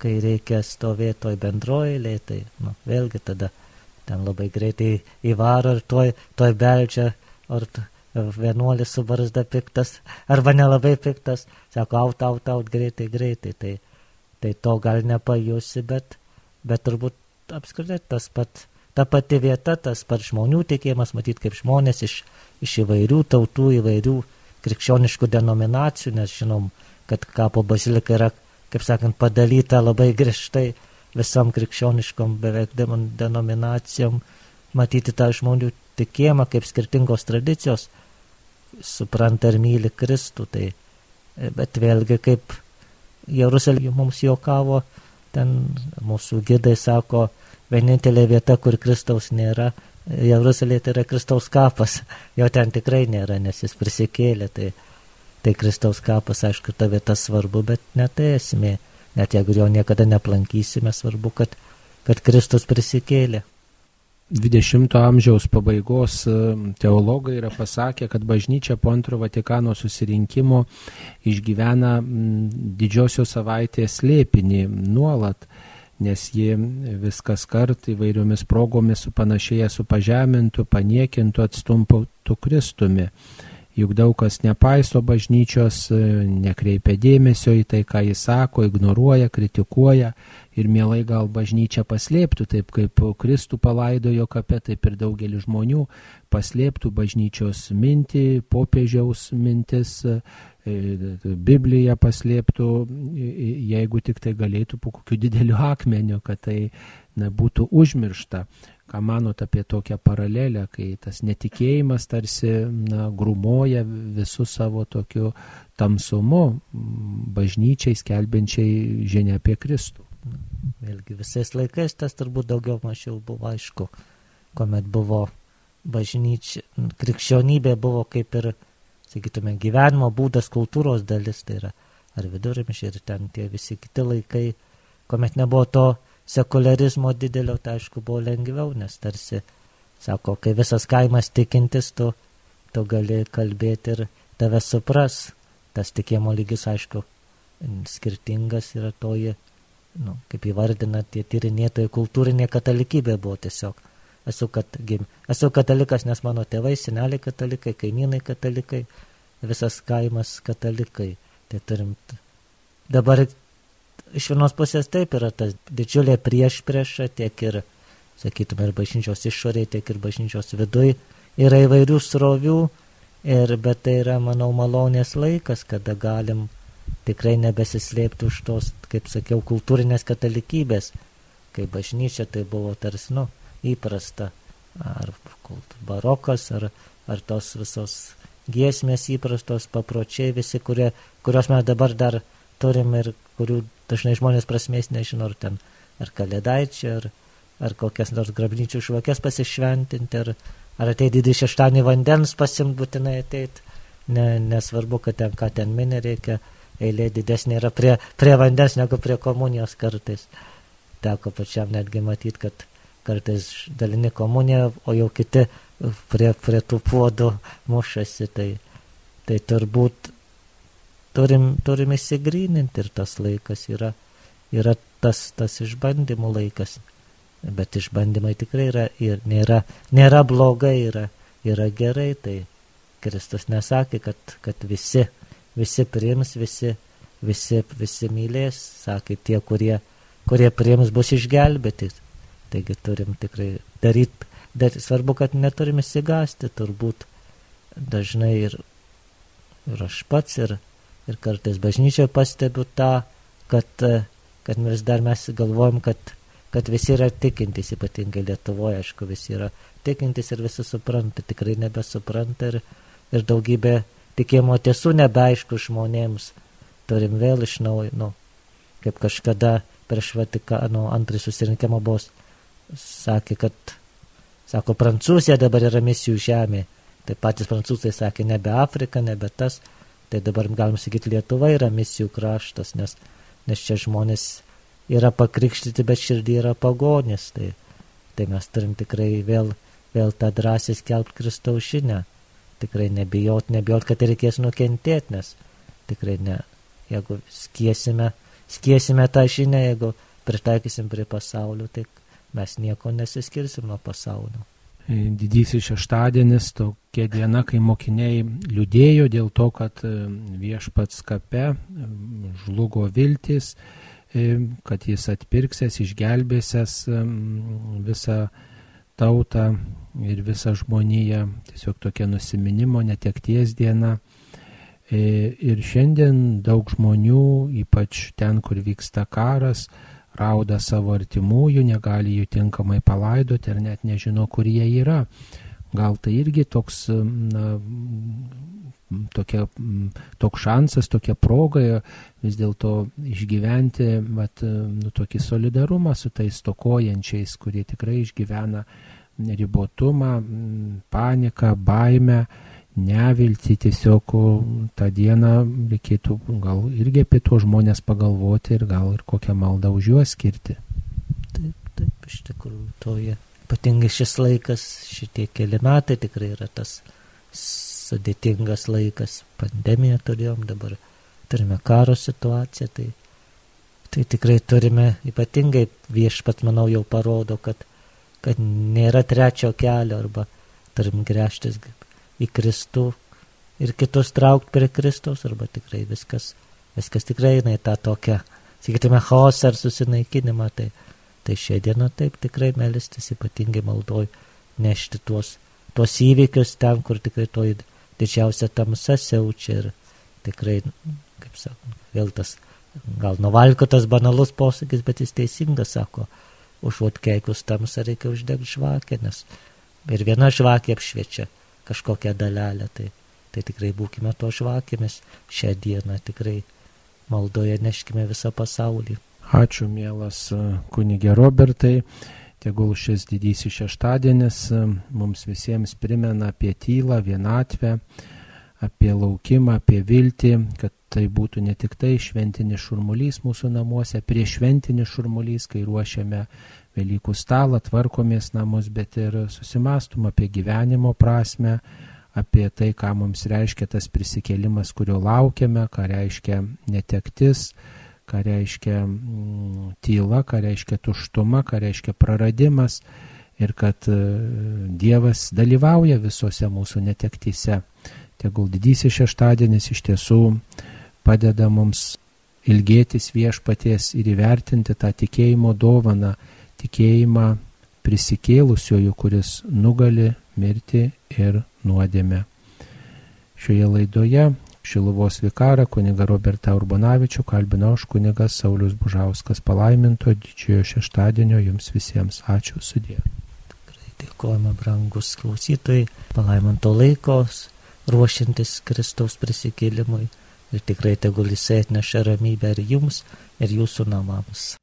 kai reikia stovėti toj bendroji, tai nu, vėlgi tada ten labai greitai įvaro ir toj, toj beldžia, ar vienuolis su barzda piktas, arba nelabai piktas, sako, aut, aut, aut, greitai, greitai, tai, tai to gal nepajusi, bet, bet turbūt apskritai tas pat, ta pati vieta, tas pats žmonių tikėjimas, matyti kaip žmonės iš, iš įvairių tautų, įvairių krikščioniškų denominacijų, nes žinom, kad kapo bazilika yra, kaip sakant, padalyta labai griežtai visam krikščioniškom beveik denominacijom, matyti tą žmonių tikėjimą kaip skirtingos tradicijos, supranta ir myli Kristų. Tai, bet vėlgi kaip Jeruzalė mums juokavo, ten mūsų gidai sako, vienintelė vieta, kur Kristaus nėra, Jeruzalė tai yra Kristaus kapas, jo ten tikrai nėra, nes jis prisikėlė. Tai, tai Kristaus kapas, aišku, ta vieta svarbu, bet ne tai esmė net jeigu jo niekada neplankysime, svarbu, kad, kad Kristus prisikėlė. 20 amžiaus pabaigos e, teologai yra pasakę, kad bažnyčia po antro Vatikano susirinkimo išgyvena didžiosios savaitės slėpinį nuolat, nes ji viskas kart įvairiomis progomis supanašėja su pažemintu, paniekintu, atstumpuotu Kristumi. Juk daug kas nepaiso bažnyčios, e, nekreipia dėmesio į tai, ką jis sako, ignoruoja, kritikuoja ir mielai gal bažnyčia paslėptų, taip kaip Kristų palaidojo kape, taip ir daugelis žmonių paslėptų bažnyčios mintį, popiežiaus mintis, e, Bibliją paslėptų, jeigu tik tai galėtų po kokiu dideliu akmeniu, kad tai na, būtų užmiršta. Ką manot apie tokią paralelę, kai tas netikėjimas tarsi na, grumoja visų savo tokiu tamsumu bažnyčiai skelbiančiai žinia apie Kristų? Vėlgi visais laikais tas turbūt daugiau mažiau buvo aišku, kuomet buvo bažnyčia, krikščionybė buvo kaip ir, sakytume, gyvenimo būdas, kultūros dalis, tai yra ar vidurimišiai ir ten tie visi kiti laikai, kuomet nebuvo to sekularizmo didelio, tai aišku buvo lengviau, nes tarsi, sako, kai visas kaimas tikintis, tu, tu gali kalbėti ir tave supras. Tas tikėjimo lygis, aišku, skirtingas yra toji, nu, kaip įvardina tie tyrinėtojai, kultūrinė katalikybė buvo tiesiog. Esu, kat, gim, esu katalikas, nes mano tėvai, seneliai katalikai, kaimynai katalikai, visas kaimas katalikai. Tai turim dabar iš vienos pusės taip yra tas didžiulė prieš priešą tiek ir, sakytume, ir bažnyčios išorėje, tiek ir bažnyčios viduje. Yra įvairių srovių, ir, bet tai yra, manau, malonės laikas, kada galim tikrai nebesislėpti už tos, kaip sakiau, kultūrinės katalikybės, kai bažnyčia tai buvo tarsi, nu, įprasta, ar barokas, ar, ar tos visos giesmės įprastos papročiai, visi, kurie, kurios mes dabar dar turim ir kurių dažnai žmonės prasmės nežino, ar ten, ar kalėdaičiai, ar, ar kokias nors grabnyčių švakės pasišventinti, ar, ar ateiti didį šeštąjį vandens pasimti būtinai ateiti. Ne, nesvarbu, kad ten ką ten minė reikia, eilė didesnė yra prie, prie vandens negu prie komunijos kartais. Teko pačiam netgi matyti, kad kartais dalini komuniją, o jau kiti prie, prie tų puodų mušasi. Tai, tai turbūt turim, turim įsigryninti ir tas laikas yra, yra tas, tas išbandymų laikas. Bet išbandymai tikrai yra ir nėra, nėra blogai, yra, yra gerai, tai Kristus nesakė, kad, kad visi, visi priims, visi, visi, visi mylės, sakė tie, kurie, kurie priims bus išgelbėti. Taigi turim tikrai daryti, dar svarbu, kad neturim įsigasti, turbūt dažnai ir, ir aš pats, ir, ir kartais bažnyčioje pastebiu tą, kad, kad vis dar mes galvojam, kad, kad visi yra tikintys, ypatingai Lietuvoje, aišku, visi yra tikintys ir visi supranta, tikrai nebesupranta ir, ir daugybė tikėjimo tiesų nebeaišku žmonėms. Turim vėl iš naujo, nu, kaip kažkada prieš Vatikano antrąjį susirinkimą buvo sakė, kad, sako, Prancūzija dabar yra misijų žemė. Tai patys prancūzai sakė, nebe Afrika, nebe tas. Tai dabar galim sakyti, Lietuva yra misijų kraštas, nes, nes čia žmonės yra pakrikštyti, bet širdį yra pagonis. Tai, tai mes turim tikrai vėl, vėl tą drąsiai skelbti Kristaus žinę tikrai nebijot, nebijot, kad reikės nukentėti, nes tikrai ne, jeigu skiesime, skiesime tą žinią, jeigu pritaikysim prie pasaulio, tai mes nieko nesiskirsim nuo pasaulio. Didysis šeštadienis, tokia diena, kai mokiniai liūdėjo dėl to, kad e, viešpats kape e, žlugo viltis, e, kad jis atpirksės, išgelbėsės visą tautą ir visą žmoniją, tiesiog tokia nusiminimo, netekties diena. E, ir šiandien daug žmonių, ypač ten, kur vyksta karas, rauda savo artimųjų, negali jų tinkamai palaidoti ir net nežino, kur jie yra. Gal tai irgi toks, na, tokia, toks šansas, tokia proga vis dėlto išgyventi vat, nu, tokį solidarumą su tais tokojančiais, kurie tikrai išgyvena ribotumą, paniką, baimę, nevilti, tiesiog tą dieną reikėtų gal irgi apie tuos žmonės pagalvoti ir gal ir kokią maldą už juos skirti. Taip, taip, iš tikrųjų, toje. Ypatingai šis laikas, šitie keli metai tikrai yra tas sudėtingas laikas. Pandemiją turėjom, dabar turime karo situaciją, tai, tai tikrai turime, ypatingai viešpat, manau, jau parodo, kad kad nėra trečio kelio arba turim grėžtis į Kristų ir kitus traukti prie Kristaus arba tikrai viskas, viskas tikrai eina į tą tokią, sakytume, chaosą ar susinaikinimą. Tai, tai šiandieną taip tikrai melistis ypatingai maldoj nešti tuos, tuos įvykius ten, kur tikrai to didžiausia tamsa siaučia ir tikrai, kaip sakoma, vėl tas gal nuvalkotas banalus posakis, bet jis teisingas sako, užuot keikus tamsą reikia uždegti žvakę, nes ir viena žvakė apšviečia kažkokią dalelę, tai, tai tikrai būkime to žvakėmis šią dieną, tikrai maldoje neškime visą pasaulį. Ačiū, mielas e, kunigė Robertai. Tegul šis didysis šeštadienis e, mums visiems primena apie tylą, vienatvę, apie laukimą, apie viltį, kad tai būtų ne tik tai šventinis šurmulys mūsų namuose, prieš šventinis šurmulys, kai ruošiame Velykų stalą, tvarkomės namus, bet ir susimastum apie gyvenimo prasme, apie tai, ką mums reiškia tas prisikėlimas, kurio laukiame, ką reiškia netektis, ką reiškia mm, tyla, ką reiškia tuštuma, ką reiškia praradimas ir kad e, Dievas dalyvauja visose mūsų netektyse. Tegul didysis šeštadienis iš tiesų padeda mums ilgėtis viešpaties ir įvertinti tą tikėjimo dovaną, tikėjimą prisikėlusiojų, kuris nugali mirti ir nuodėmę. Šioje laidoje Šiluvos vikarą kuniga Roberta Urbanavičių kalbino aš kunigas Saulis Bužauskas palaiminto didžiojo šeštadienio jums visiems. Ačiū sudė. Dėkojame, brangus klausytojai, palaiminto laikos, ruošiantis Kristaus prisikėlimui ir tikrai tegul jisai atneša ramybę ir jums, ir jūsų namams.